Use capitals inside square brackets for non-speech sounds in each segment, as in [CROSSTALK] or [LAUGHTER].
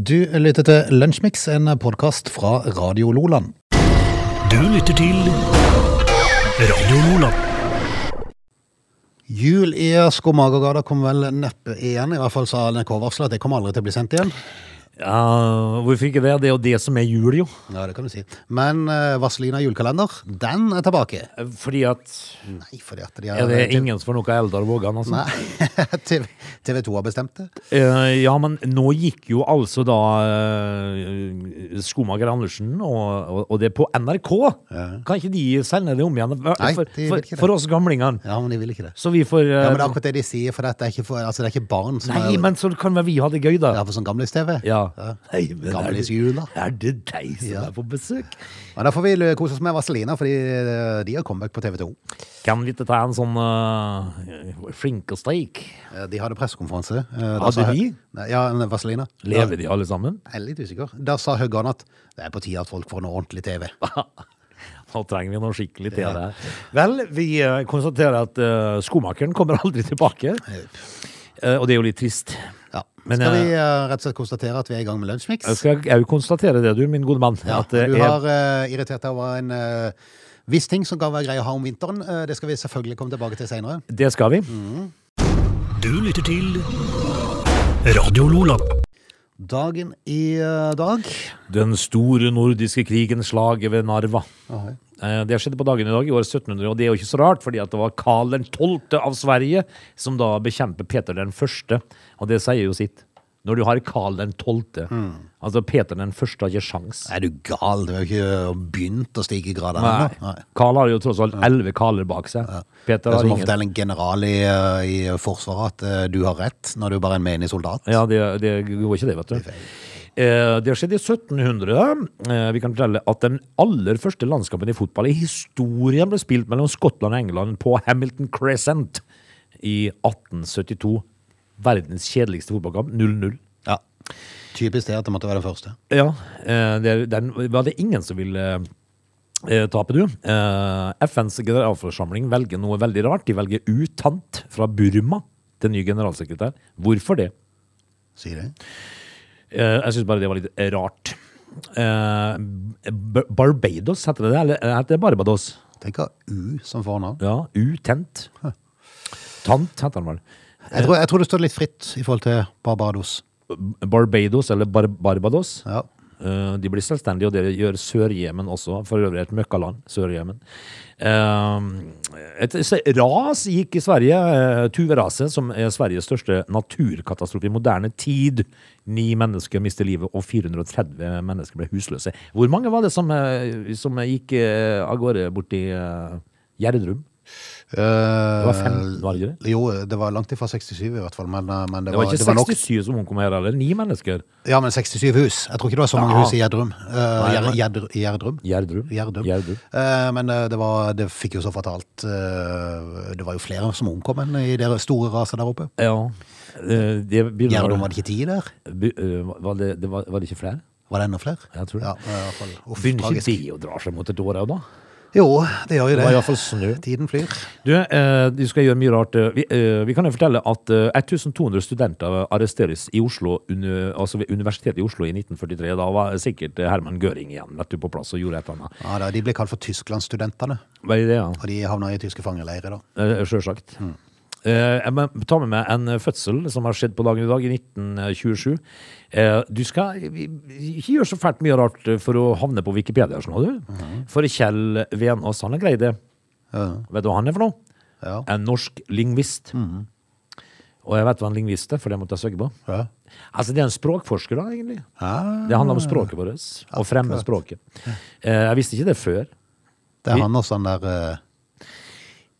Du lytter til Lunsjmix, en podkast fra Radio Loland. Du lytter til Radio Loland. Jul i Skomagergata kommer vel neppe igjen. I hvert fall sa NRK-varsler at det kommer aldri til å bli sendt igjen. Ja, hvorfor ikke det? Det er jo det som er jul, jo. Ja, det kan du si. Men uh, Vazelina julekalender, den er tilbake. Fordi at Nei, fordi at de har Er det ingen som får noe Eldar Vågan, altså? Nei, TV, TV 2 har bestemt det. Uh, ja, men nå gikk jo altså da uh, Skomager Andersen, og, og, og det på NRK. Kan ikke de sende det om igjen? For, Nei, de vil ikke det. for oss gamlingene. Ja, men de vil ikke det. Så vi får uh, Ja, men det er akkurat det de sier, for dette er ikke, for, altså, det er ikke barn som Nei, er men så kan vel vi ha det gøy, da? Ja, for sånn gamlis-TV. Ja. Ja. Nei, men er det- Gamlisjula. Er det deg som Ja. er på besøk? Ja, da får vi lø- kose oss med Vaselina, fordi eh, de har comeback på TV 2. Kan vi ikke ta en sånn uh, flinkesteik? steik? De hadde pressekonferanse. Eh, da Hadde sa de? Nei, Ja, Vaselina. Lever de alle sammen? Jeg er litt usikker. Da sa Høggan at det er på tide at folk får noe ordentlig TV. [LAUGHS] Nå trenger vi noe skikkelig til det. Vel, vi eh, konstaterer at uh, skomakeren kommer aldri tilbake. Eh, og det er jo litt trist. Ja. Men, Skal vi eh, rett og slett konstatere at vi er i gang med Lunsjmix? Jeg skal òg konstatere det, du, min gode mann. Ja, at du har uh, irritert deg over en uh, viss ting som kan være grei å ha om vinteren. Det skal vi selvfølgelig komme tilbake til senere. Det skal vi. Du lytter til Radio Lola. Dagen i dag Den store nordiske krigen, slaget ved Narva. Eh, Det skjedde på dagen i dag, i år 1700, og det er jo ikke så rart, fordi at det var Karl den 12. av Sverige som da bekjemper Peter den første, og det sier jo sitt. Når du har Karl den 12., altså Peter den første har ikke sjans. Er du gal? Du har ikke begynt å stige i grader Nei. Karl har jo tross alt elleve Karler bak seg. Peter Det er som å fortelle en general i, eh, i Forsvaret at eh, du har rett, når du bare er en menig soldat. Ja, det, det går ikke det, vet du. Eh, det skjedde i 1700. Eh, vi kan fortelle at den aller første landskampen i fotball i historien ble spilt mellom Skottland og England på Hamilton Crescent i 1872. Verdens kjedeligste fotballkamp. 0-0. Ja. Typisk det at det måtte være første. Ja, eh, det, den var det ingen som ville eh, tape, du. Eh, FNs generalforsamling velger noe veldig rart. De velger utant fra Burma til ny generalsekretær. Hvorfor det? Sier det. Eh, jeg syns bare det var litt rart. Eh, Barbados, heter det det? Eller heter det Barbados? Tenk å U som fornavn. Ja, U-tent. Tant heter den vel. Jeg tror, jeg tror det står litt fritt i forhold til Barbados. Barbados, eller Bar Barbados. Ja. Eh, de blir selvstendige, og det gjør Sør-Jemen også. For øvrig et møkkaland. Sør-Jemen. Eh, et ras gikk i Sverige. Uh, Tuveraset, som er Sveriges største naturkatastrofe i moderne tid. Ni mennesker mister livet, og 430 mennesker ble husløse. Hvor mange var det som, eh, som gikk eh, av gårde borti Gjerdrum? Det var 15, var det ikke det? Jo, det var langt ifra 67 i hvert fall, men, eh, men det, Det var var, ikke det var nok. 67 som omkom her, eller? Ni mennesker. Ja, men 67 hus. Jeg tror ikke det var så mange Ja. hus i Gjerdrum. Uh. Gjerdrum. Gjerdrum. Gjerdrum. Eh, men eh, det, var, det fikk jo så fatalt uh, Det var jo flere som omkom enn i det store raset der oppe. Ja. Eh, Gjerdrum var det ikke ti der? Be- eh, var, det, det var, var det ikke flere? Var det enda flere? Jeg tror det. Ja, Begynner ikke det å dra seg mot et år òg, da? Jo, det gjør jo Det det. var iallfall snø. Tiden flyr. Du, eh, du skal gjøre mye rart. eh, Vi, eh, vi kan jo fortelle at eh, 1200 studenter arresteres i Oslo, under, altså ved Universitetet i Oslo i 1943. Da var sikkert eh, Herman Göring igjen vet du, på plass og gjorde et eller annet. Ja, da, De ble kalt for Tysklandsstudentene, Hva er det, ja? og de havna i tyske fangeleirer. da. Eh, Sjølsagt. Eh, jeg må ta med meg en fødsel som har skjedd på dagen i dag, i 1927. Eh, du skal ikke gjøre så fælt mye rart for å havne på Wikipedia, skjønner du. For Kjell Venås, han har greid det. Ja. Vet du hva han er for noe? Ja. En norsk lingvist. Og jeg vet hva en lingvist er, for det måtte jeg søke på. Ja. Altså, det er en språkforsker, da, egentlig. Ah, Det handler om språket vårt, å fremme språket. Eh, jeg visste ikke det før. det er han også, han der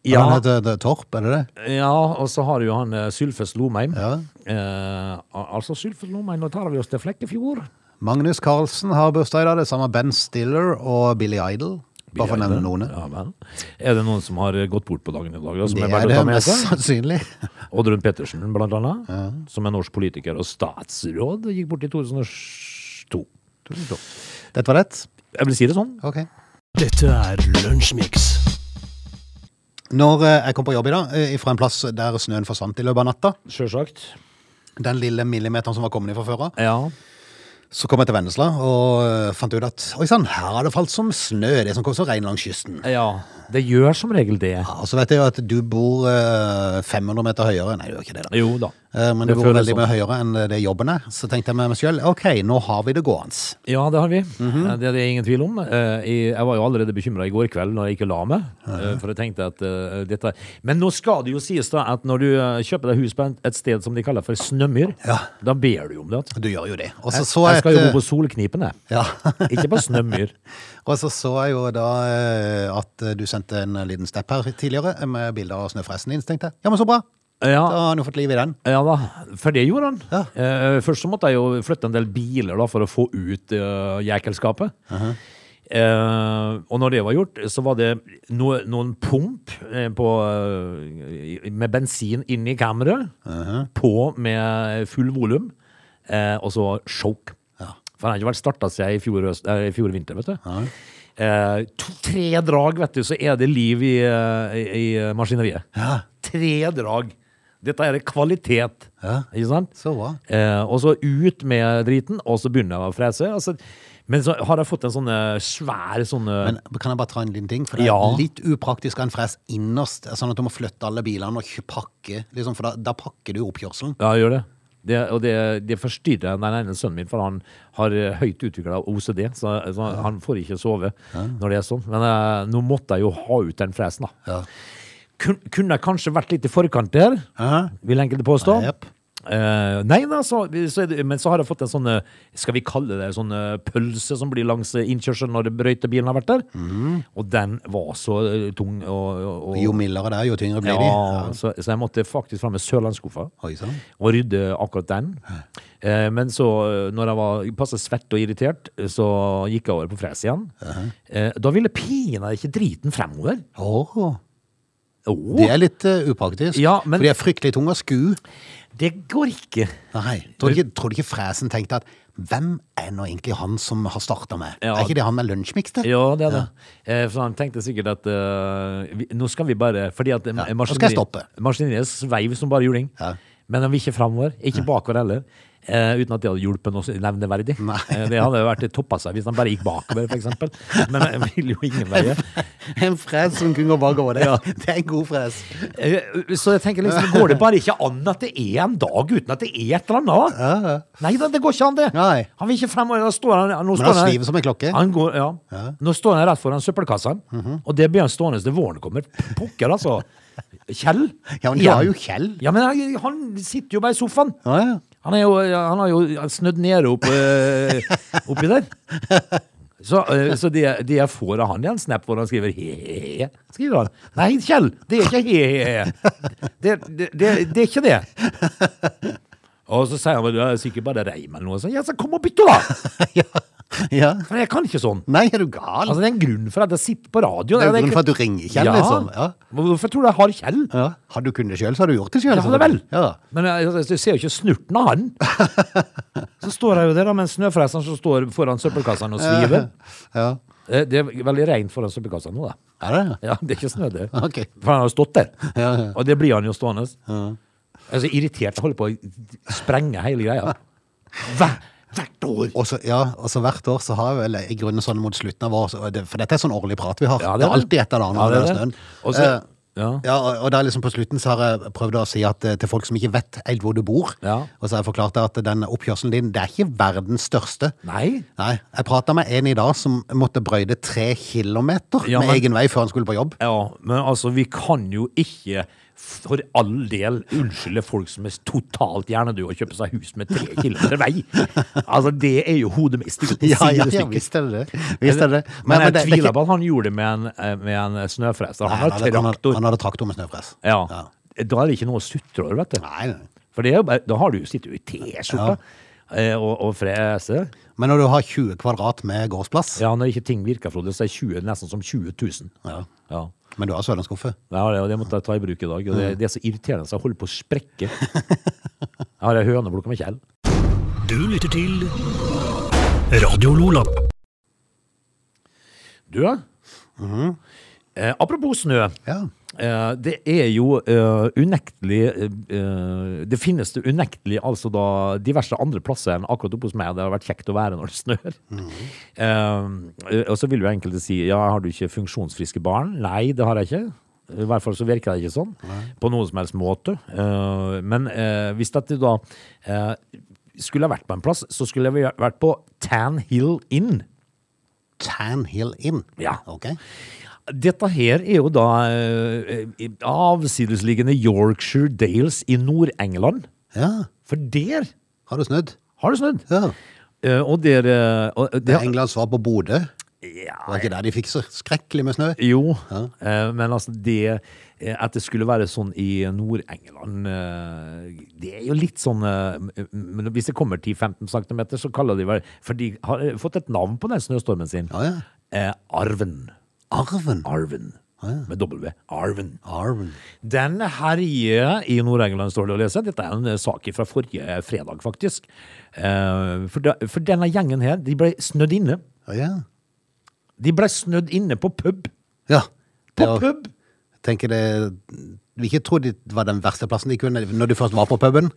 Ja, Han heter det, Torp, er det det? ja og så har du jo han eh, Sylfest Lomheim. Ja. Eh, altså, Sylfest Lomheim, nå tar vi oss til Flekkefjord. Magnus Carlsen har bursdag i dag. Det samme Ben Stiller og Billy Idol. Bare for å nevne noen. Ja. Er det noen som har gått bort på dagen i dag, da, som Det er er det mest sannsynlig. [LAUGHS] Oddrun Pettersen, blant annet, som er norsk politiker og statsråd, gikk bort i 2002. Dette var rett. Jeg vil si det sånn. Okay. Dette er Lunsjmix. Når eh, jeg kom på jobb i dag, eh, fra en plass der snøen forsvant i løpet av natta, Selvsagt. den lille millimeteren som var kommet fra før av, Ja. Så kom jeg til Vennesla og eh, fant ut at oi sann, her har det falt som snø, det som kom så regn langs kysten. Ja, det gjør som regel det. Ja, og så vet jeg jo at du bor eh, 500 meter høyere. Nei, du gjør ikke det, da. Jo da. Eh, men Det det går veldig sånn. mye høyere enn det jobben er. Så tenkte jeg med meg sjøl ok, nå har vi det gående. Ja, det har vi. Mm -hmm. Det er det ingen tvil om. Eh, Jeg var jo allerede bekymra i går kveld når jeg ikke la meg. eh, For jeg tenkte at eh, dette Men nå skal det jo sies da at når du eh, kjøper deg hus på et sted som de kaller for Snømyr, Ja. da ber du jo om det. Du gjør jo det. Også, så så Jeg jeg skal jo bo på Solknipen, jeg. ja. [LAUGHS] Ikke på Snømyr. [LAUGHS] Og så så jeg jo da eh, at du sendte en liten stepp her tidligere eh, med bilder av snøfresen din. Så tenkte jeg ja, men så bra. Da Ja, har han jo fått liv i den. ja da, for det gjorde han. Ja. Eh, Først så måtte jeg jo flytte en del biler da for å få ut uh, jækelskapet. Eh, og når det var gjort, så var det no, noen pump eh, på, eh, med bensin inn i -huh. På med full volum. eh, og så choke. Ja. For han har ikke vært starta seg i fjor, eh, i fjor vinter, vet du. Eh, to, tre drag, vet du, så er det liv i, eh, i, i maskineriet. Ja. Tre drag. Dette er kvalitet. Ja. Ikke sant? Så hva? Eh, og så ut med driten, og så begynner jeg å frese. Altså, men så har jeg fått en sånn eh, svær sånn eh, Men kan jeg bare ta en liten ting? For det er Ja. litt upraktisk å ha en fres innerst, sånn at du må flytte alle bilene og pakke. Liksom, for da, da pakker du oppkjørselen. Ja, gjør det. det og det, det forstyrrer den ene sønnen min, for han har eh, høyt utvikla OCD, så, så han får ikke sove når det er sånn. Men eh, nå måtte jeg jo ha ut den fresen, da. Ja. Kun, kunne kanskje vært litt i forkant der, Aha. vil enkelte påstå. Ah, yep. Uh, nei, da, så, så det, men så har jeg fått en sånn eh, Skal vi kalle det sånn eh, pølse som blir langs eh, innkjørselen når brøytebilen har vært der? Og den var så tung og, og, Jo mildere det er, jo tyngre blir ja, de. Så, så jeg måtte faktisk fram med sørlandsskuffa og rydde akkurat den. Uh, men så, når jeg var passe svett og irritert, så gikk jeg over på fres igjen. eh, da ville pinadø ikke driten fremover. Åh, Åh, det er litt uh, upraktisk. Ja, men- For de er fryktelig tunge å skue. det går ikke. Nei. Tror du ikke, tror du ikke fresen tenkte at hvem er nå egentlig han som har starta med? Ja. Er ikke det han med lunsjmix til? Ja, det er det. Eh, for han tenkte sikkert at uh, vi, nå skal vi bare Fordi at Ja, jeg stoppe. maskineriet sveiv som bare juling. Ja. Men han vil ikke framover. Ikke bakover heller. Eh, uten at det hadde hjulpet noe nevneverdig. Uh, det hadde jo vært toppa seg hvis han bare gikk bakover, eksempel. Men det vil jo ingen veie. En fres som kunne gå bakover. Det, det er en god fres. Uh, Så jeg tenker liksom, går det bare ikke an at det er en dag uten at det er et eller annet? da? Nei da, det går ikke an, det. Nei. Han vil ikke fremover. Da står han, nå Men står han han- sviver som en klokke. Han går, ja. Nå står han rett foran søppelkassen, og det blir han stående til våren kommer. Pukker, altså. Kjell. Ja, men du har jo Kjell. Ja, men han, han sitter jo bare i sofaen. Ja, ja. Han, jo, han har jo snødd ned opp, eh, oppi der. Så, eh, så det, de jeg får av han, er en snap hvor han skriver he-he-he. Skriver han. Nei, Kjell, det er ikke he-he-he. Det, det, det, det er ikke det. Og så sier han du det er sikkert bare reim eller noe. Så, ja, så kom og bytte, da! [LAUGHS] ja. ja. For jeg kan ikke sånn. Nei, er du gal? Altså, det er en grunn for at jeg sitter på radio. det er en grunn for at du ringer Kjell, ja. liksom. Ja. Hvorfor tror du jeg har Kjell? Ja. Hadde du kunnet det sjøl, så hadde du gjort det sjøl. Ja, det vel. Ja. Men jeg, jeg, jeg ser jo ikke snurten av han. [LAUGHS] Så står jeg jo der da, med en snøfreser som står foran søppelkassen og sviver. [LAUGHS] ja. Eh, Det er veldig rent foran søppelkassa nå, da. Er det? Ja, det er ikke snø der. Okay. For han har jo stått der. Ja, ja. Og det blir han jo stående. Jeg er så irritert. Jeg holder på å sprenge hele greia. Hver, hvert år. Og så, ja, og så hvert år så har jeg vel i grunnen sånn mot slutten av året, for dette er sånn årlig prat vi har. Ja, det, det er er alltid et eller annet Ja, det er er det. snøen. Og Eh, ja. Ja, og der liksom på slutten så har jeg prøvd å si at eh, til folk som ikke vet helt hvor du bor, Ja. og så har jeg forklart at den oppkjørselen din, det er ikke verdens største. Nei. Nei, jeg prata med en i dag som måtte brøyde tre kilometer Ja, med men- egen vei før han skulle på jobb. Ja, men altså, vi kan jo ikke for all del unnskylde folk som er totalt hjernedøde og kjøper seg hus med tre kilometer vei. Altså, det er jo hodet uten Ja, ja, ja, visst er det. Visst er det. Men, Men, det- tviler på at han gjorde det med en, eh, med en snøfres. Han han hadde- han hadde-. Han hadde traktor med snøfres. Ja. Ja. Da er det ikke noe å sutre over, vet du. Nei, nei. For det er da har du jo sittet i T-skjorta ja. og, og frese. Men når du har 20 kvadrat med gårdsplass, Ja, når ikke ting virker, Frode, så er 20 nesten som 20 000. Ja. Ja. men du har sørlandsskuffe. Ja, det, det måtte jeg ta i bruk i dag. Og Mm. det, det er så irriterende så jeg holder på å sprekke. Jeg har ei høneblokk med Kjell. Du lytter til Radio Lola. Du, ja? Eh, apropos snø. Ja. Eh, det er jo eh, unektelig eh, Det finnes det unektelig altså da diverse andre plasser enn akkurat oppe hos meg. Det har vært kjekt å være når det snør. Eh, og så vil jo enkelte si ja, har du ikke funksjonsfriske barn? Nei, det har jeg ikke. I hvert fall så virker det ikke sånn på noen som helst måte. Eh, men eh, hvis dette da eh, skulle jeg vært på en plass, så skulle jeg vært på Tan Hill Inn. Tan Hill Inn. Ja. Ok. Dette her er jo da eh, avsidesliggende Yorkshire Dales i Nord-England. Ja. For der Har du snødd? har det snødd. Ja. Eh, og der eh, og Det det, er Englands svar på Bodø. ja, det Var ikke der de fikk så skrekkelig med snø? Jo, eh, men altså det At det skulle være sånn i Nord-England Det er jo litt sånn Men hvis det kommer 10-15 cm, så kaller de vel For de har fått et navn på den snøstormen sin. Ja, ja. Arven. Arven. ja. Med W. Arven. Arven. Den herjer i Nord-England, står det å lese. Dette er en eh, sak fra forrige fredag, faktisk. Eh, for, da, for denne gjengen her, de ble snødd inne. Ah, ja. De ble snødd inne på pub. ja. På var- pub! tenker det Vi ikke trodde det var den verste plassen de kunne Når de først var på puben,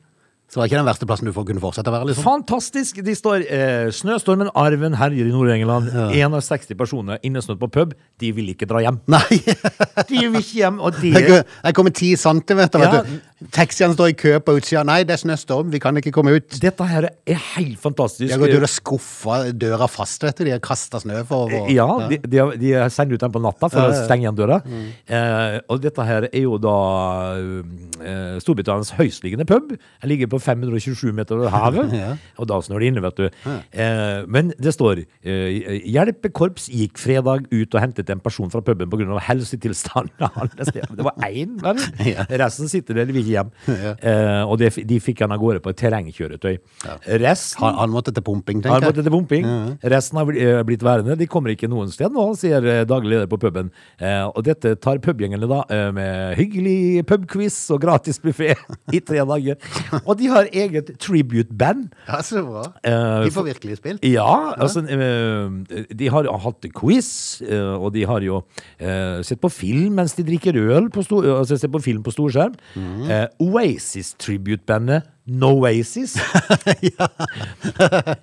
så var det ikke den verste plassen du får kunne fortsette å være, liksom. Fantastisk! De står eh, 'Snøstormen Arven herjer i Nord-England'. 61 personer innesnødd på pub. De vil ikke dra hjem. Nei! [LAUGHS] De vil ikke hjem, og Jeg det jeg kommer ti centimeter, vet Ja. du. Taxiene står i kø på utsida. Nei, det er snøstorm, vi kan ikke komme ut. Dette her er helt fantastisk. De har gått ut og skuffa døra fast, vet du. De har kasta snø for over. Ja, de, de, har- de sendt ut den på natta for å stenge igjen døra. Mm. Eh, og dette her er jo da eh, Storbritannias høystliggende pub. Den ligger på 527 meter over havet. [LAUGHS] Ja. Og da snør det inne, vet du. Eh, men det står eh, Hjelpekorps gikk fredag ut og hentet en person fra puben pga. helsetilstanden [LAUGHS] hans. Det var én, vel? [LAUGHS] Ja. Resten sitter der, de vil ikke hjem. Eh, og det, de fikk han av gårde på et terrengkjøretøy. Resten Han, han måtte til pumping, har jeg. Han måtte til pumping. Resten har eh, blitt værende. De kommer ikke noen sted nå, sier eh, daglig leder på puben. Eh, og dette tar pubgjengene da med hyggelig pubquiz og gratis buffé i tre dager. Og de har eget tribute-band. Ja, så bra. Eh, De får virkelig spilt. Ja, altså eh, De har hatt quiz, eh, og de har jo sett på film mens de drikker øl på, stor, altså sett på film på storskjerm. Mm. Oasis-tribute-bandet Noasis. [LAUGHS]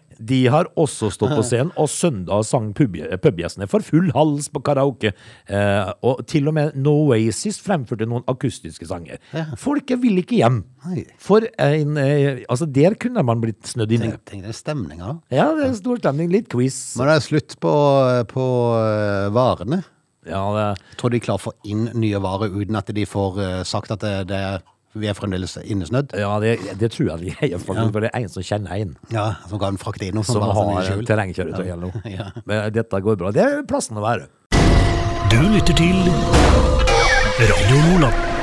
[LAUGHS] De har også stått på scenen, og søndag sang pub- pubgjestene for full hals på karaoke. Eh, og til og med Noasis fremførte noen akustiske sanger. Folket vil ikke hjem. Nei. For en eh, Altså, der kunne man blitt snødd inne. Tenk, tenk er stemninga, da. Ja, det er stor stemning. Litt quiz. Men det er slutt på, på eh, varene. Ja, det, Jeg tror de klarer å få inn nye varer uten at de får eh, sagt at det, det er, vi er fremdeles innesnødd. ja, det, det tror jeg vi er, faktisk, for det er en som kjenner en. Ja, som kan frakte inn noe Som sånn har skjul. terrengkjøretøy eller noe. Ja. Men dette går bra. Det er plassen å være. Du lytter til Radio Nordland.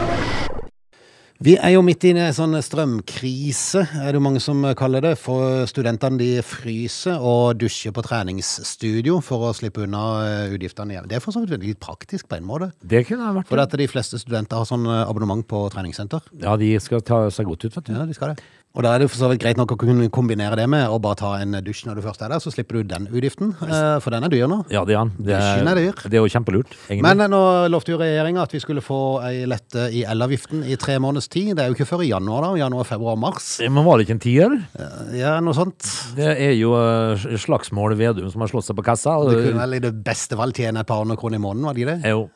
Vi er jo midt i en sånn strømkrise, er det jo mange som kaller det. For studentene de fryser og dusjer på treningsstudio for å slippe unna eh, utgiftene hjemme. Det er for så vidt veldig praktisk på en måte. Det kunne vært For at de fleste studenter har sånn eh, abonnement på treningssenter. Ja, de skal ta seg godt ut, vet du. Ja, de skal det. Og da er det for så vidt greit nok å kunne kombinere det med å bare ta en dusj når du først er der, så slipper du den utgiften, eh, for den er dyr nå. Ja, det er han. Det Dusjen er dyr. det er jo kjempelurt. egentlig. Men eh, nå lovte jo regjeringa at vi skulle få ei lette i elavgiften i tre måneders tid. Det er jo ikke før i januar, da. Januar, februar, mars. Men var det ikke en tier? Ja, noe sånt. Det er jo eh, Slagsmål Vedum som har slått seg på kassa. Det kunne vel i det beste fall tjene et par hundre kroner i måneden, var det ikke det? Jo.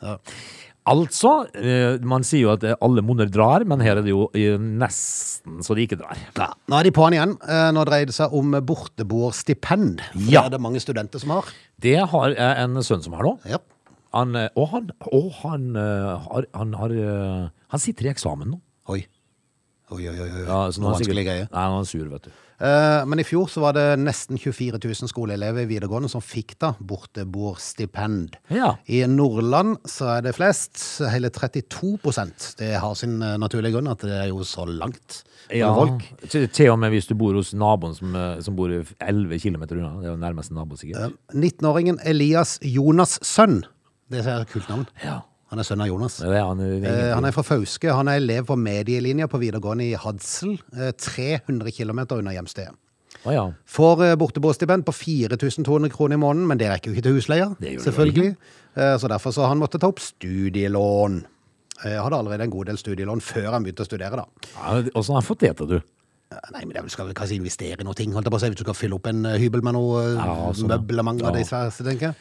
Altså, eh, man sier jo at eh, alle monner drar, men her er det jo eh, nesten så de ikke drar. Ja. Nå er de på'n igjen. Nå dreier det seg om borteboerstipend. For Ja. Det er det mange studenter som har. Det har jeg en sønn som har nå. Ja. Han, og han, og han, har, han, har, han sitter i eksamen nå. Oi. Oi, oi, oi. oi. Ja, så nå er han sikkert- Nei, han er sur, vet du. Eh, Men i fjor så var det nesten 24 000 skoleelever i videregående som fikk da borteboerstipend. Ja. I Nordland så er det flest, hele 32% Det har sin eh, naturlige grunn at det er jo så langt Ja, folk. til, til og med hvis du bor hos naboen som, eh, som bor 11 km unna. Det er jo nærmeste nabo, sikkert. 19-åringen Elias Jonas sønn. Det er et kult navn. Ja. Han er sønn av Jonas. Det er han, Eh, han er fra Fauske. Han er elev på medielinja på videregående i Hadsel, eh, 300 km unna hjemstedet. Oh, ja. Får eh, borteboerstipend på 4200 kroner i måneden, men det rekker jo ikke til husleia, selvfølgelig. Eh, Så derfor så han måtte ta opp studielån. Jeg hadde allerede en god del studielån før han begynte å studere, da. Ja, Åssen har han fått det til, du? Eh, Nei, men det skal vel kanskje investere i noe holdt jeg på å si, hvis du skal fylle opp en eh, hybel med noe eh, Ja, sånn, møblement av Ja. det svære, tenker jeg.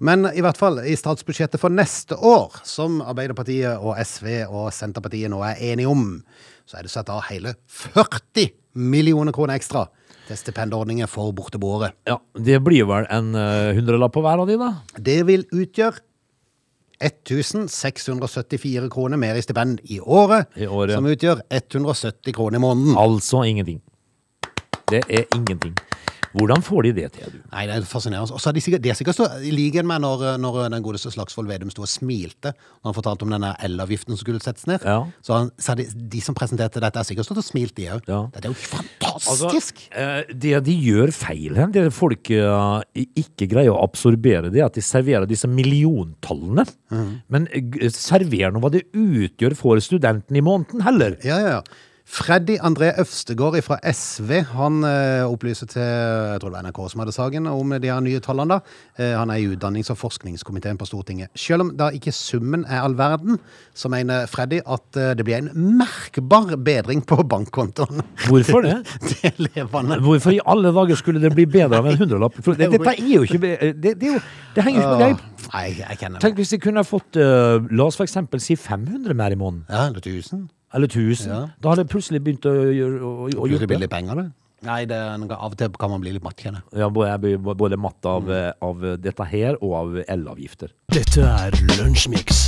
Men i hvert fall, i statsbudsjettet for neste år, som Arbeiderpartiet og SV og Senterpartiet nå er enige om, så er det satt av hele 40 millioner kroner ekstra til stipendordninger for borteboere. Ja, Det blir vel en uh, hundrelapp på hver av de, da? Det vil utgjøre 1674 kroner mer i stipend i året, I året. som utgjør 170 kroner i måneden. Altså ingenting. Det er ingenting. Hvordan får de det til, du? Nei, det er fascinerende. Og så er de sikkert, de er sikkert så i likhet med når, når den godeste Slagsvold Vedum sto og smilte når han fortalte om denne elavgiften som skulle settes ned. Ja. Så, han, så de, de som presenterte dette, er sikkert stått og smilt, de òg. Ja. Dette er jo fantastisk! Altså, det de gjør feil her, det folk eh, ikke greier å absorbere, det er at de serverer disse milliontallene. Men eh, server nå hva det utgjør for studenten i måneden, heller. Ja, ja, ja. Freddy André Øvstegård fra SV han eh, opplyser til jeg tror det var NRK som hadde saken om de her nye tallene. da. Eh, han er i utdannings- og forskningskomiteen på Stortinget. Selv om da ikke summen er all verden, så mener Freddy at eh, det blir en merkbar bedring på bankkontoen. Hvorfor det? [LAUGHS] til elevene. Hvorfor i alle dager skulle det bli bedre av en hundrelapp? Det- Dette er jo ikke Det, det, er jo, det henger jo ikke på greip. Nei, jeg kjenner Tenk hvis de kunne fått, la oss for eksempel si 500 mer i måneden. Ja, eller 1000. Eller 1000. Ja. Da har det plutselig begynt å gjøre å, å, Plutselig blir litt penger, det. Nei, det er noe, av og til kan man bli litt matt, kjenner jeg. Ja, både, jeg blir både matt av, eh, av dette her og av elavgifter. Dette er Lunsjmix.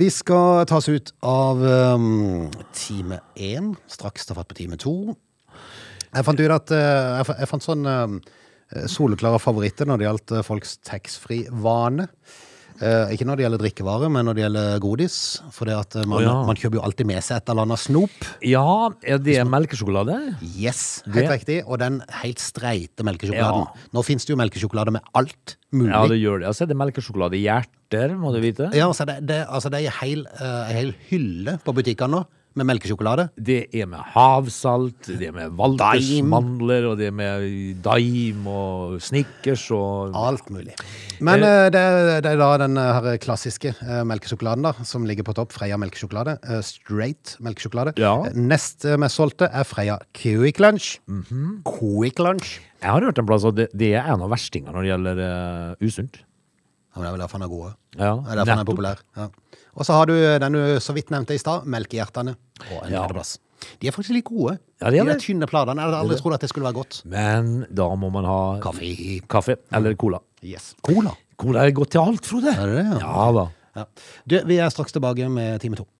Vi skal tas ut av um, time én, straks ta fatt på time to. Jeg fant ut at uh, jeg, jeg fant sånn uh, soleklare favoritter når det gjaldt uh, folks taxfree-vane. Uh, ikke når det gjelder drikkevarer, men når det gjelder godis. For det at uh, man, oh, ja. man kjøper jo alltid med seg et eller annet snop. Ja, er det melkesjokolade? Yes, helt Det- riktig. Og den helt streite melkesjokoladen. Nå finnes det jo melkesjokolade med alt mulig. Ja, det gjør det. Altså, er det melkesjokolade i hjerter, må du vite. Ja, altså det, det, altså det er en hel, uh, hel hylle på butikkene nå med melkesjokolade. Det er med havsalt, det er med Walters og det er med Daim og Snickers og Alt mulig. Men eh, det, er- det er da den eh, her klassiske eh, melkesjokoladen da, som ligger på topp. Freia melkesjokolade. eh, straight melkesjokolade. Ja. Eh, Nest eh, mest solgte er Freia Quick Lunch. Mhm. Quick Lunch. Jeg har hørt en plass at det, det er en av verstingene når det gjelder eh, usunt. Men det er vel derfor han er gode. Ja, Det er derfor han er populær. Ja. Og så har du den du så vidt nevnte i stad, Melkehjertene. Og en Ja. fjerdeplass. De er faktisk litt gode. Ja, de de det. tynne platene. Jeg hadde aldri trodd at det skulle være godt. Men da må man ha Kaffe. kaffe eller cola. Yes. Cola. Cola er godt til alt, Frode. Er det det, ja? Ja da. Ja. Du, vi er straks tilbake med time to.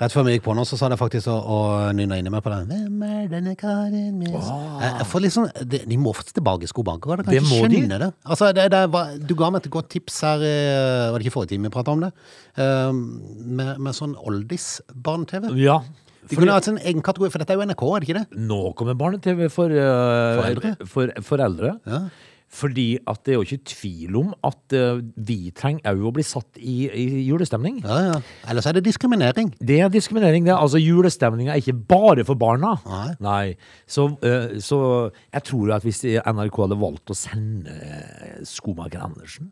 Rett før vi gikk på nå, så sa jeg faktisk å, å nynne inni meg på den. Hvem er denne karen med jeg, jeg får litt sånn, de, de må få tilbake skobanker. Jeg kan Det ikke må de. skjønne det. Altså, det, det var, du ga meg et godt tips her, eh, var det ikke forrige time vi pratet om det? Eh, med, med sånn oldis-barne-TV. Ja. De kunne hatt sin egen kategori, for dette er jo NRK, er det ikke det? Nå kommer barne-TV for, eh, Foreldre? For, foreldre. Ja. Fordi at det er jo ikke tvil om at uh, vi trenger òg å bli satt i, i julestemning. Ja, ja. Ellers er det diskriminering. Det er diskriminering, det. Altså, julestemninga er ikke bare for barna. Nei. Så, uh, så jeg tror at hvis NRK hadde valgt å sende eh, Skomaker Andersen,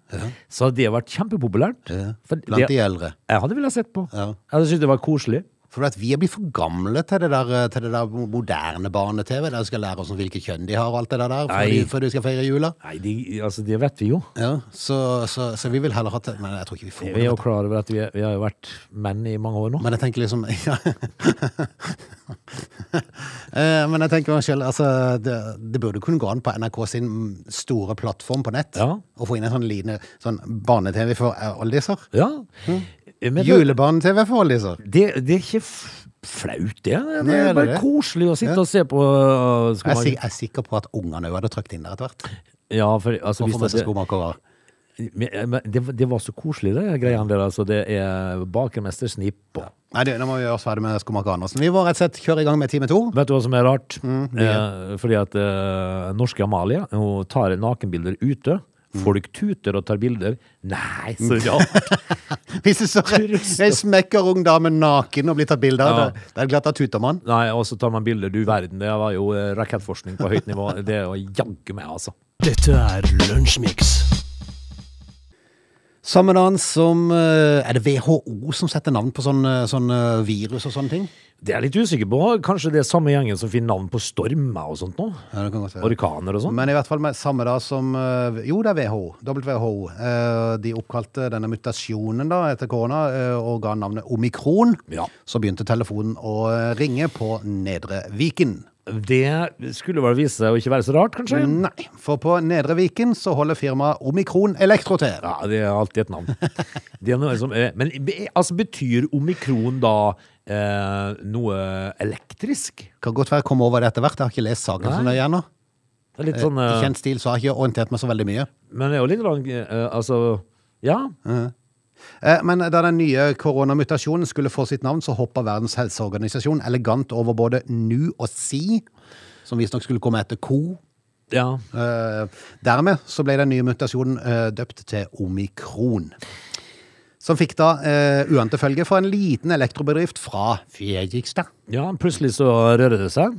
så hadde det vært kjempepopulært. Ja. Blant det- de eldre. Jeg hadde villet sett på. Ja. Jeg hadde syntes det var koselig. For at vi er blitt for gamle til det der, til det der moderne barne-TV, der vi skal lære oss om hvilke kjønn de har og alt det der, før, de, før de skal feire jula. Nei, de, altså, det vet vi jo. Ja, så, så, så vi vil heller ha til Men jeg tror ikke vi får Vi er jo klar over at vi, vi har jo vært menn i mange år nå. Men jeg tenker liksom [LAUGHS] ja. Eh, Men jeg tenker meg selv, altså, det, det burde kunne gå an på NRK sin store plattform på nett Ja. å få inn en sånn liten sånn barne-TV for eh, oldiser. Ja. Mm. Julebarne-TV for oldiser. det, det er ikke flaut, det. Det er bare det? koselig å sitte Ja. og se på. uh, Jeg er, jeg er sikker på at ungene òg hadde trykt inn der etter hvert. Ja, for altså, hvis det, det, det var så koselig, det greiene der. Altså, det er bakermester Snipp og Nei, det, nå må vi gjøre oss ferdig med Skomaker Andersen. Vi må rett og slett kjøre i gang med time to. Vet du hva som er rart? Mm, eh, fordi at eh, norske Amalie hun tar nakenbilder ute. Mm. Folk tuter og tar bilder. Nei, så rart! [LAUGHS] Hvis du så en smekker ung dame naken og blir tatt bilde av, Ja. det, det er klart da tuter man. Nei, Og så tar man bilder. Du verden, det var jo eh, rakettforskning på høyt nivå. Det å jaggu meg, altså. Dette er Lunsjmix. Samme dagen som eh, Er det WHO som setter navn på sånn, sånn virus og sånne ting? Det er jeg litt usikker på. Kanskje det er samme gjengen som finner navn på stormer og sånt nå? Ja. Orkaner og sånn? Men i hvert fall med samme dag som eh, Jo, det er WHO. WHO. Eh, De oppkalte denne mutasjonen da etter korona og ga navnet omikron. Ja. Så begynte telefonen å ringe på Nedre Viken. Det skulle vel vise seg å ikke være så rart, kanskje? Nei, for på Nedre Viken så holder firmaet Omikron Elektro til. Ja, det er alltid et navn. Det er noe som er, men altså, betyr omikron da eh, noe elektrisk? Kan godt være jeg kommer over det etter hvert. Jeg har ikke lest saken så Nei. nøye ennå. Det er litt Eh, sånn I eh, kjent stil så har jeg ikke orientert meg så veldig mye. Men det er jo litt langt, eh, Altså, ja. Eh, Men da den nye koronamutasjonen skulle få sitt navn, så hoppa Verdens helseorganisasjon elegant over både nu og si, som visstnok skulle komme etter ko. ja. Eh, Dermed så ble den nye mutasjonen eh, døpt til omikron. Som fikk da eh, uante følge for en liten elektrobedrift fra Fredrikstad. Ja, plutselig så rører det seg.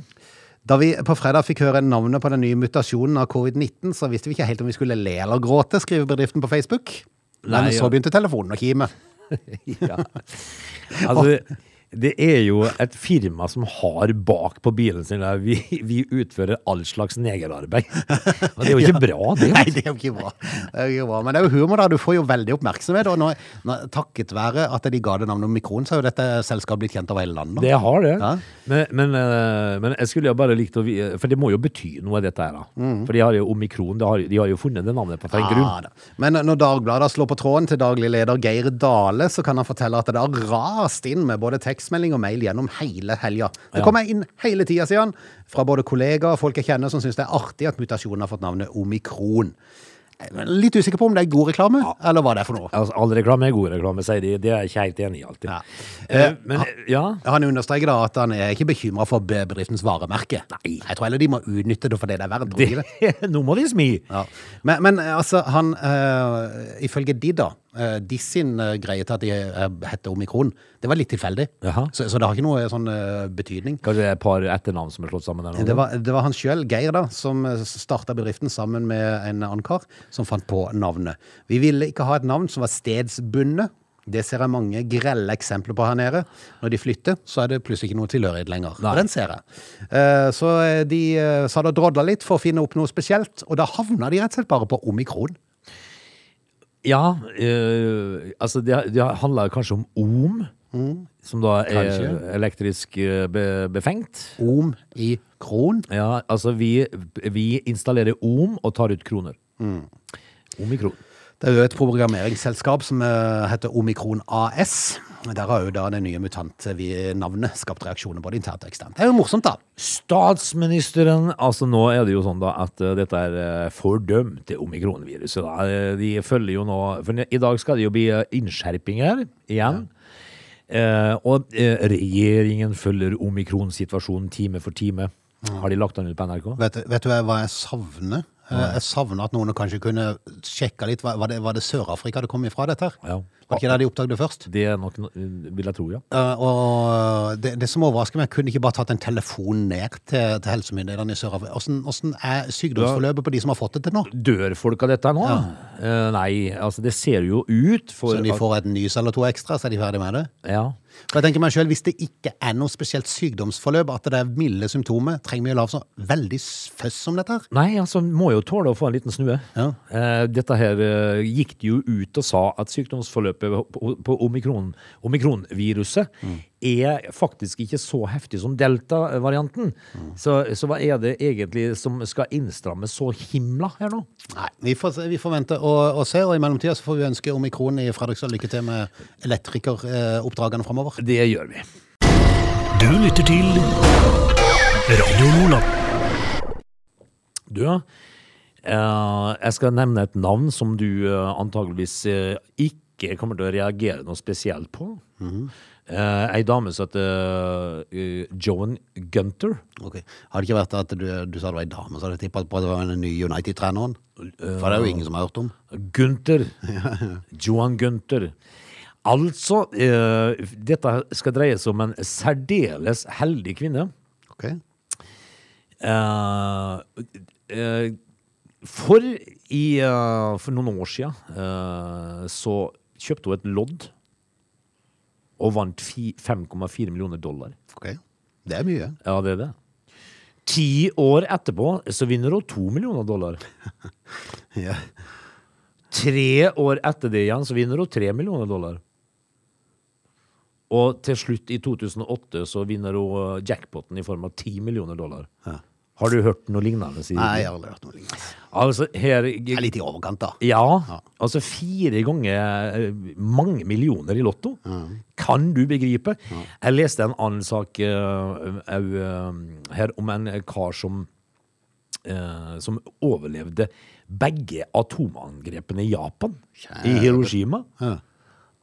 Da vi på fredag fikk høre navnet på den nye mutasjonen av covid-19, så visste vi ikke helt om vi skulle le eller gråte, skriver bedriften på Facebook. Men Nei, så begynte telefonen å kime. [LAUGHS] Ja. Altså, [LAUGHS] det er jo et firma som har bak på bilen sin der vi, vi utfører all slags negerarbeid. Og det er jo ikke [LAUGHS] bra, det. Nei, det er jo ikke bra. Det ikke bra. Men det er jo humor, da. Du får jo veldig oppmerksomhet. Og nå, nå, takket være at de ga det navnet Omikron, så har jo dette selskapet blitt kjent over hele landet. Det har det. Ja. Men, men, eh, men jeg skulle jo bare likt å For det må jo bety noe, dette her. da. For de har jo omikron. De har, de har jo funnet det navnet på feil grunn. Ja, da. Men når Dagbladet slår på tråden til daglig leder Geir Dale, så kan han fortelle at det har rast inn med både tekstmelding og mail gjennom hele helga. Det Ja. kommer inn hele tida, sier han, fra både kollegaer og folk jeg kjenner som syns det er artig at mutasjonen har fått navnet omikron. Litt usikker på om det er god reklame, eller hva det er for noe. Altså, all reklame er god reklame, sier de. Det er jeg ikke helt enig i alltid. Ja. Eh, men ja, Han understreker da at han er ikke bekymra for bedriftens varemerke. Nei. Jeg tror heller de må utnytte det for det det er verdt. [LAUGHS] nå må de smi. Ja. Men, men eh, altså, han øh, Ifølge de, da, eh, de sin uh, greie til at de eh, heter omikron, det var litt tilfeldig. Så, så det har ikke noe sånn uh, betydning. Kanskje det er et par etternavn som er slått sammen der? Det var, det var han sjøl, Geir, da, som starta bedriften sammen med en annen kar, som fant på navnet. Vi ville ikke ha et navn som var stedsbundet. Det ser jeg mange grelle eksempler på her nede. Når de flytter, så er det plutselig ikke noe tilhørighet lenger. Nei. Den ser jeg. Så de sa det drodla litt for å finne opp noe spesielt, og da havna de rett og slett bare på omikron. Ja, øh, altså det, det handler kanskje om om, som da er Kanskje. elektrisk eh, be, befengt. Om i kron. Ja, altså vi, vi installerer om og tar ut kroner. Omikron. Det er jo et programmeringsselskap som eh, heter Omikron AS. Der har jo da det nye mutant-navnet skapt reaksjoner både internt og eksternt. Det er jo morsomt, da. Statsministeren Altså nå er det jo sånn da at eh, dette er fordømt, det omikronviruset. da. Eh, De følger jo nå For i dag skal det jo bli eh, innskjerpinger igjen. Eh, og eh, regjeringen følger omikronsituasjonen time for time. Har de lagt den ut på NRK? Vet, vet du hva jeg savner? Eh, Jeg savner at noen kanskje kunne sjekka litt. Var var det, var det Sør-Afrika det kom ifra, dette her? Ja. Var ikke det de oppdaget først? Det er nok, vil jeg tro, ja. Og det, det som overrasker meg, kunne ikke bare tatt en telefon ned til, til helsemyndighetene i Sør-Afrika. Hvordan, hvordan er sykdomsforløpet på de som har fått det til nå? Dør folk av dette nå? Eh, nei, altså det ser jo ut for Så de får et nys eller to ekstra, så er de ferdig med det? Ja. For jeg tenker meg selv, Hvis det ikke er noe spesielt sykdomsforløp, at det er milde symptomer, trenger vi å lage så veldig føss om dette? her? Nei, altså må jo tåle å få en liten snue. Ja. Eh, dette her eh, gikk de jo ut og sa at sykdomsforløpet på, på omikron, omikronviruset er faktisk ikke så heftig som delta-varianten. Så, så hva er det egentlig som skal innstrammes så himla her nå? Nei, Vi får, vi får vente og, og se, og i mellomtida får vi ønske Omikron i Fredrikstad lykke til med elektrikeroppdragene framover. Det gjør vi. Du lytter til Radio Nordland. Du, eh, jeg skal nevne et navn som du eh, antageligvis eh, ikke kommer til å reagere noe spesielt på. Eh, ei dame som heter uh, Joan Gunter. Ok. Har det ikke vært at du, du sa det var ei dame, så hadde jeg tippet på at det var den nye United-treneren? For det er jo ingen som har hørt om. Gunther. [LAUGHS] Johan Gunther. Altså, eh, dette skal dreie seg om en særdeles heldig kvinne. Ok. Eh, eh, for i eh, For noen år siden eh, så kjøpte hun et lodd og vant 5,4 millioner dollar. ok. Det er mye. Ja, det er det. Ti år etterpå så vinner hun to millioner dollar. [LAUGHS] Ja. Tre år etter det igjen så vinner hun tre millioner dollar. Og til slutt, i 2008, så vinner hun jackpoten i form av ti millioner dollar. Ja. Har du hørt noe lignende? Sier? Nei, jeg har aldri hørt noe lignende. Altså, her Det er litt i overkant, da. Ja, altså fire ganger eh, mange millioner i lotto. Kan du begripe? Jeg leste en annen sak uh, au, eh, her om en kar som uh, som overlevde begge atomangrepene i Japan, i Hiroshima. Ja.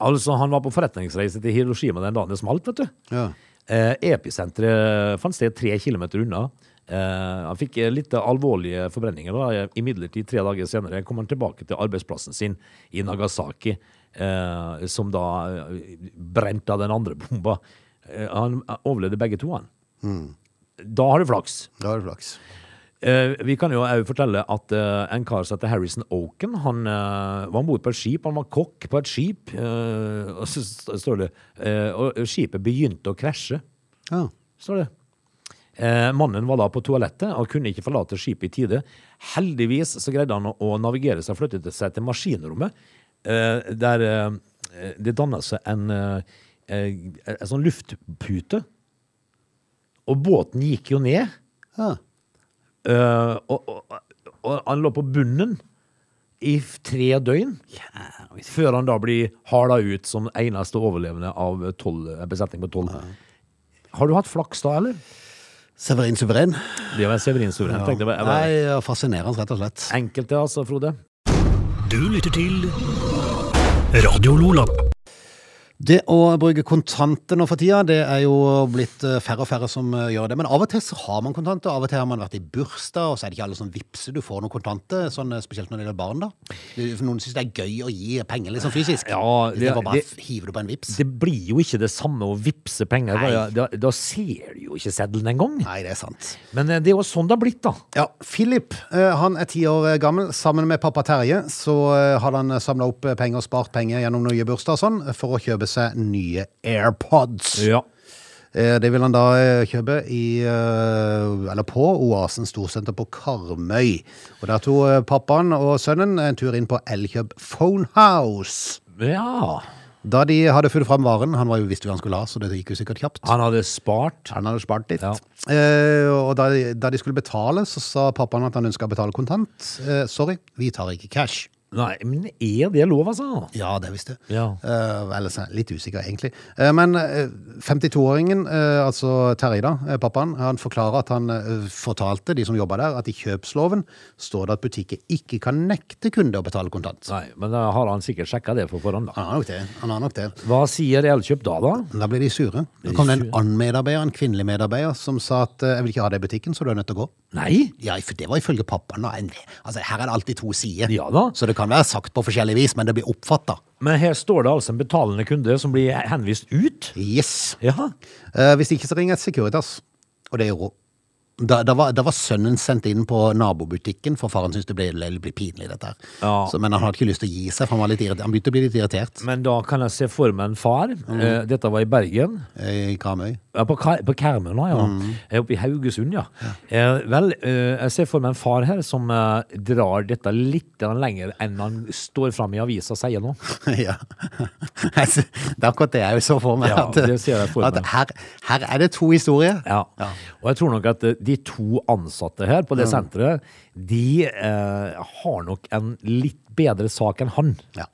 Altså, han var på forretningsreise til Hiroshima den dagen det smalt, vet du. Ja. Episenteret fant sted tre kilometer unna. Eh, han fikk eh, litt alvorlige forbrenninger. da. Imidlertid, tre dager senere kom han tilbake til arbeidsplassen sin i Nagasaki, eh, som da brente av den andre bomba. Han overlevde begge to, han. Da har du flaks. Da har du flaks. Eh, vi kan jo òg fortelle at eh, en kar som heter Harrison Oaken, han eh, var om bord på et skip. Han var kokk på et skip, og så står det Og skipet begynte å krasje, Ja. står det. Eh, mannen var da på toalettet og kunne ikke forlate skipet i tide. Heldigvis så greide han å, navigere seg og flytte seg til maskinrommet, eh, der eh, det danna seg en, eh, eh, en sånn luftpute. Og båten gikk jo ned. ja. Eh, og, og, og han lå på bunnen i tre døgn, før han da blir hala ut som eneste overlevende av 12, en besetning på tolv. Har du hatt flaks da, eller? Severin Suveren. Det var Severin Suveren. tenkte jeg. Nei, fascinerende, rett og slett. Enkelt det, altså, Frode. Du lytter til Radio Lola. Det å bruke kontanter nå for tida, det er jo blitt eh, færre og færre som eh, gjør det. Men av og til så har man kontanter. Av og til har man vært i bursdag, og så er det ikke alle som vippser. Du får noen kontanter, sånn, eh, spesielt når det gjelder barn. da. Noen syns det er gøy å gi penger liksom fysisk. Ja, det, det- var bare det- hiver du på en vips. Det blir jo ikke det samme å vippse penger. Da, da, da ser du jo ikke seddelen engang. Nei, det er sant. Men det er jo sånn det har blitt, da. Ja, Philip han er ti år gammel. Sammen med pappa Terje så hadde han samla opp penger og spart penger gjennom nye bursdager og sånn, for å kjøpe seg nye AirPods. Ja. Eh, Det vil han da eh, kjøpe i, eh, eller på Oasen storsenter på Karmøy. Og der tok pappaen og sønnen en tur inn på Elkjøp Phonehouse. ja. Da de hadde funnet fram varen, han var jo visste hva han skulle ha, så det gikk jo sikkert kjapt. Han hadde spart. Han hadde spart litt. Ja. Eh, og da de, da de skulle betale, så sa pappaen at han ønska å betale kontant. Sorry, vi tar ikke cash. Nei, men er det lov, altså? Ja, det visste jeg. Ja. Uh, ellers er jeg litt usikker, egentlig. Uh, men eh, 52-åringen, uh, altså Terje, da, eh, pappaen, han forklarer at han eh, fortalte de som jobba der, at i kjøpsloven står det at butikker ikke kan nekte kunder å betale kontant. Nei, men da har han sikkert sjekka det på forhånd, da. Han har nok det. Han har nok det. Hva sier Elkjøp da, da? Da blir de sure. Da kom det en annen medarbeider, en kvinnelig medarbeider, som sa at eh, jeg vil ikke ha det i butikken, så du er nødt til å gå. Nei? Ja, for det var ifølge pappaen. da. Altså, her er det alltid to sider. Ja da. Så det kan være sagt på forskjellig vis, men det blir oppfatta. Men her står det altså en betalende kunde som blir henvist ut. Yes. Ja. Eh, hvis ikke så ringer et Securitas, og det gjorde hun. Da, da, var, da var sønnen sendt inn på nabobutikken, for faren syntes det ble, det ble pinlig, dette her. Ja. Så, men han hadde ikke lyst til å gi seg, for han, han begynte å bli litt irritert Men da kan jeg se for meg en far. Eh, dette var i Bergen. eh, i Karmøy. Ja, på, på Karmøy ja. Mm. Oppe i Haugesund, ja. Eh, vel, eh, jeg ser for meg en far her som eh, drar dette litt lenger enn han står fram i avisa og sier nå. [LAUGHS] ja. Det er akkurat det jeg så for meg. Ja, at, det ser jeg for meg. her, her er det to historier. Ja. Og jeg tror nok at eh, de to ansatte her på det senteret, de eh, har nok en litt bedre sak enn han. Ja.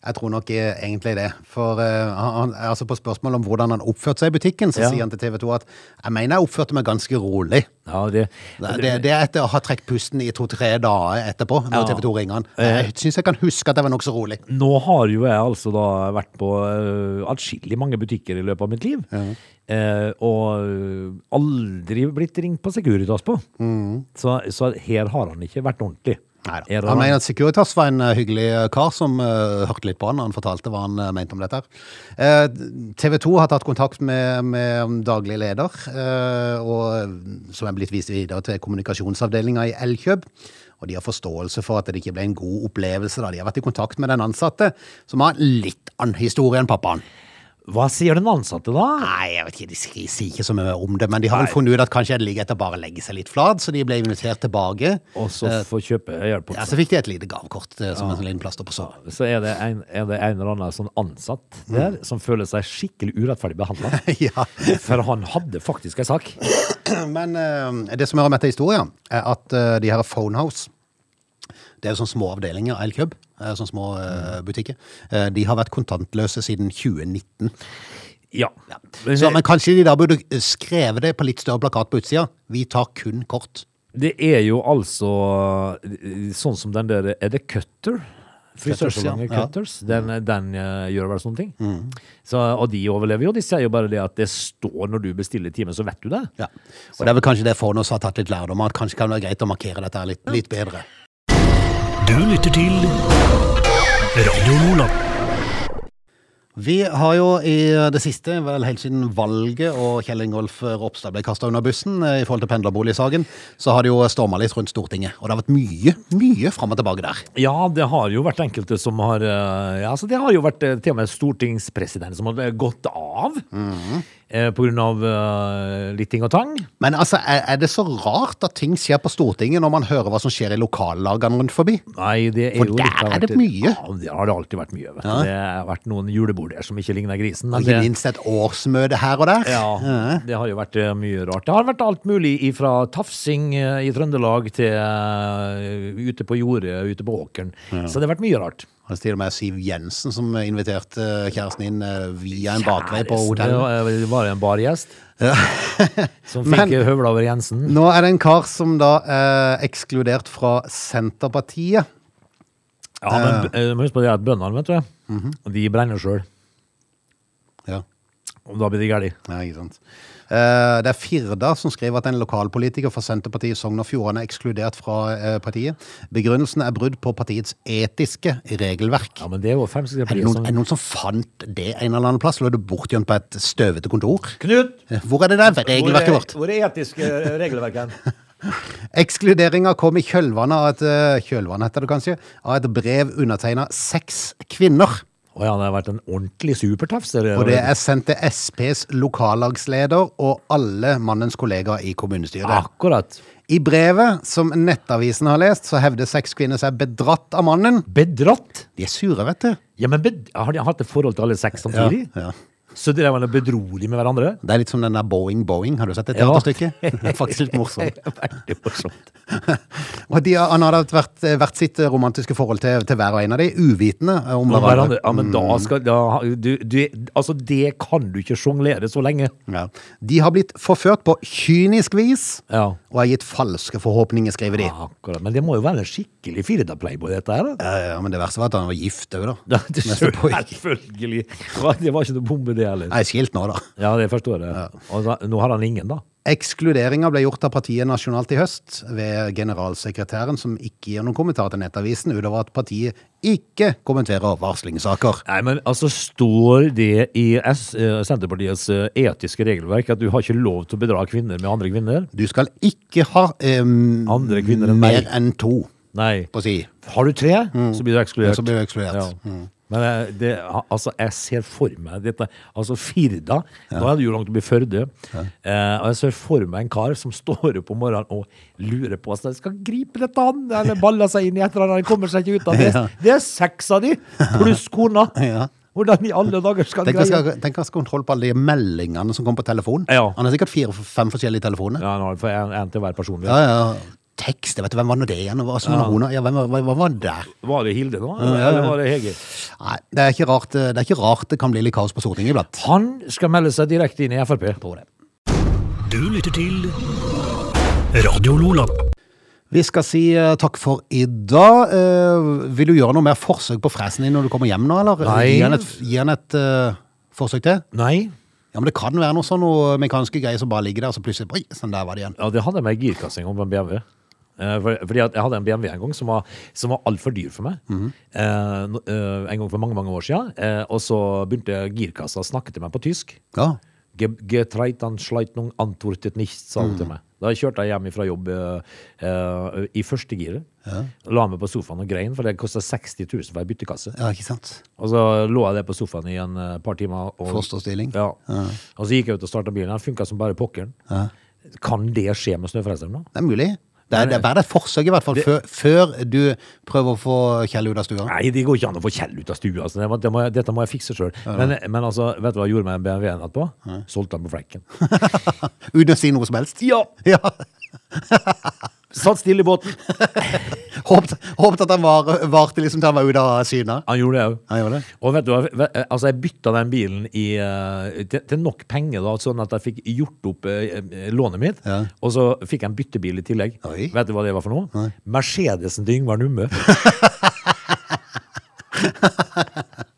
Jeg tror nok eh, egentlig det. For uh, han, altså på spørsmål om hvordan han oppførte seg i butikken, så Ja. sier han til TV 2 at jeg mener jeg oppførte meg ganske rolig. Ja, det, Det, det, det er etter å ha trukket pusten i to-tre dager etterpå, når Ja. TV 2 ringer han. Jeg syns jeg kan huske at jeg var nokså rolig. Nå har jo jeg altså da vært på uh, atskillig mange butikker i løpet av mitt liv. Eh, og øh, aldri blitt ringt på Securitas på. Så, så her har han ikke vært ordentlig. Neida. da. Han mener at Securitas var en eh, hyggelig eh, kar som uh, hørte litt på han, og han fortalte hva han uh, mente om dette. Uh, TV 2 har tatt kontakt med, med daglig leder, og, som er blitt vist videre til kommunikasjonsavdelinga i Elkjøp. Og de har forståelse for at det ikke ble en god opplevelse. da. De har vært i kontakt med den ansatte, som har litt annen historie enn pappaen. Hva sier den ansatte da? Nei, jeg vet ikke, de sier- ikke så mye om det, men de har vel funnet ut at kanskje det ligger etter bare legge seg litt flat, så de ble invitert tilbake. Og så få kjøpe hjelp. Ja, så fikk de et lite gavekort som ja. en liten plaster på såret. Så er det en, er det en eller annen sånn ansatt der som føler seg skikkelig urettferdig behandla. [LAUGHS] ja. For han hadde faktisk en sak. [CLEARS THROAT] Men uh, det som hører med til historien, er at uh, de her Phonehouse det er jo sånne små avdelinger av Elkjøp, eh, sånne små eh, butikker. Eh, de har vært kontantløse siden 2019. Ja. Så, men kanskje de da burde skrevet det på litt større plakat på utsida. Vi tar kun kort. Det er jo altså eh, sånn som den der Er det Cutter? Frisørsalongen ja. Cutters. Den, den uh, gjør vel sånne ting. Så, og de overlever jo. De sier jo bare det at det står når du bestiller time, så vet du det. Ja. Og det er vel kanskje det Phonehouse har tatt litt lærdom av, kanskje kan det være greit å markere dette litt, litt bedre. Du lytter til Radio Nordland. Vi har jo i det siste, vel helt siden valget og Kjell Ingolf Ropstad ble kasta under bussen eh, i forhold til pendlerboligsaken, så har det jo storma litt rundt Stortinget. Og det har vært mye, mye fram og tilbake der. Ja, det har jo vært enkelte som har eh, Ja, altså det har jo vært eh, til og med stortingspresident som har gått av. Mm På grunn av eh, litt ting og tang. Men altså, er, er det så rart at ting skjer på Stortinget når man hører hva som skjer i lokallagene rundt forbi? Nei, det er For jo der litt er det mye. Ja, det har det alltid vært mye. Vet du. Det har vært noen julebord der som ikke ligner grisen. Og ikke minst et årsmøte her og der. ja, det har jo vært eh, mye rart. Det har vært alt mulig fra tafsing eh, i Trøndelag til eh, ute på jordet, ute på åkeren. Så det har vært mye rart. Og til og med Siv Jensen som inviterte kjæresten inn eh, via en bakvei på hotellet. Det var- det en bargjest [LAUGHS] som fikk høvla over Jensen. Nå er det en kar som da er ekskludert fra Senterpartiet. Ja, men husk på det at bøndene, vet du, Mhm. de brenner sjøl. Ja. Og da blir de gærne. Ja, ikke sant. Eh, Det er Firda som skriver at en lokalpolitiker fra Senterpartiet i Sogn og Fjordane er ekskludert fra eh, partiet. Begrunnelsen er brudd på partiets etiske regelverk. Ja, men det er jo Er det, noen, som er det noen som fant det en eller annen plass? Lå det bortgjemt på et støvete kontor? Knut! Hvor er det der regelverket vårt? Hvor er etiske regelverket? [LAUGHS] Ekskluderinga kom i kjølvannet av et, eh, kjølvannet heter det kanskje, av et brev undertegna seks kvinner. Å ja, det har vært en ordentlig supertafs. Og det er sendt til SPs lokallagsleder og alle mannens kollegaer i kommunestyret. Akkurat. I brevet som Nettavisen har lest, så hevder seks kvinner seg bedratt av mannen. Bedratt? De er sure, vet du. Ja, men Har de hatt et forhold til alle seks samtidig? Ja. Så de var bedrolig med hverandre? Det er litt som den der Boeing Boeing. Har du sett det Ja. teaterstykket? [LAUGHS] Det er faktisk litt morsomt. [LAUGHS] Veldig morsomt. [LAUGHS] Og de, han hadde vært, hvert sitt romantiske forhold til, til hver og en av de, uvitende om Og hverandre. Ja, men da skal da, du, du, Altså, det kan du ikke sjonglere så lenge. Ja. De har blitt forført på kynisk vis Ja. og har gitt falske forhåpninger, skriver de. Akkurat. Men det må jo være en skikkelig Firda-playboy, dette her. Ja, ja, men det verste var at han var gift òg, da. Ja, det Selvfølgelig. Det var ikke noe bombe, det heller. Nei, skilt nå, da. Ja, det forstår jeg. Og da, nå har han ingen, da. Ekskluderinga ble gjort av partiet nasjonalt i høst ved generalsekretæren, som ikke gir noen kommentar til Nettavisen, utover at partiet ikke kommenterer varslingssaker. Nei, men altså, står det i S eh, Senterpartiets eh, etiske regelverk at du har ikke lov til å bedra kvinner med andre kvinner? Du skal ikke ha em, Andre kvinner enn mer enn to Nei. på si. Har du tre, så blir du ekskludert. Ja, så blir du ekskludert. Ja. Mm. Men det, altså, jeg ser for meg dette Altså, Firda Nå er det jo langt å bli Førde. Eh, og jeg ser for meg en kar som står opp om morgenen og lurer på om han skal gripe dette han, eller baller seg inn i et eller annet. Han kommer seg ikke ut av det. Ja. Det er seks av de, pluss kona. [LAUGHS] Ja. Hvordan i alle dager skal han greie tenk å ha kontroll på alle de meldingene som kommer på telefon. Ja. Han har sikkert fire-fem forskjellige telefoner. Ja, han har en, en til hver person. Ja, ja. Tekst. Jeg vet, hvem var nå det igjen? Hva, ja. hun, ja, hvem, var- hva, hva var det der? Var det Hilde nå, ja. eller var det Hege? Nei, det er, ikke rart, det er ikke rart det kan bli litt kaos på Stortinget iblant. Han skal melde seg direkte inn i Frp. Du lytter til Radio Lola. Vi skal si uh, takk for i dag. Uh, vil du gjøre noe mer forsøk på fresen din når du kommer hjem nå, eller? Nei. Gi han et, gi han et uh, forsøk til? Nei. Ja, men det kan være noe sånn noe mekaniske greier som bare ligger der, og så plutselig, oi, sånn der var det igjen. Ja, det hadde jeg med girkasse om en BMW. Eh, for, fordi jeg hadde en BMW en gang som var, som var altfor dyr for meg. Mm eh, eh, en gang for mange mange år siden. Eh, og så begynte girkassa å snakke til meg på tysk. Ja, Ge- Getreitanschleitung antwortet nicht, sa hun til Mhm. meg. Da kjørte jeg hjem fra jobb eh, eh, i første giret. La meg på sofaen og grein, for det kosta 60 000 for ei byttekasse. ja ikke sant? Og så lå jeg der på sofaen i en par timer. Og, Fosterstilling. Ja. Og så gikk jeg ut og starta bilen. Den funka som bare pokkeren. Kan det skje med snøfreseren? Det er mulig. Det er, det verdt et forsøk i hvert fall, før, før du prøver å få Kjell ut av stua. Nei, det går ikke an å få Kjell ut av stua. Altså. Det må, det må, dette må jeg fikse sjøl. Men, men altså, vet du hva jeg gjorde med BMW-en etterpå? Solgte den på flekken. [LAUGHS] Uten å si noe som helst. Ja! [LAUGHS] Ja. Satt stille i båten. [LAUGHS] Håpet, håpet at han var, varte liksom til han var ute av syne. Han gjorde det òg. Han gjorde det. Og vet du altså jeg bytta den bilen i, eh, til, til nok penger, da, sånn at jeg fikk gjort opp eh, lånet mitt. Ja. Og så fikk jeg en byttebil i tillegg. Oi. Vet du hva det var for noe? Mercedesen til Yngvar Numme. [LAUGHS]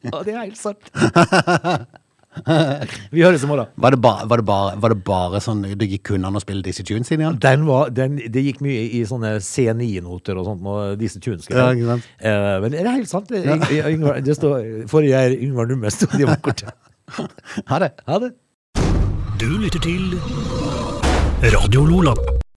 ja, det er helt sant. [LAUGHS] [LAUGHS] Vi høres i morgen. Var det, ba, var, det bare, var det bare sånn det gikk kun an å spille disse tunes inn igjen? Den var, den, det gikk mye i sånne C9-noter og sånt, og disse tunes. Ja, ikke sant. Eh, men det er helt sant. Det, Yngvar, det står, forrige er Yngvar Numme, [LAUGHS] sto det i kortet. Ha det. Ha det. Du lytter til Radio Lola.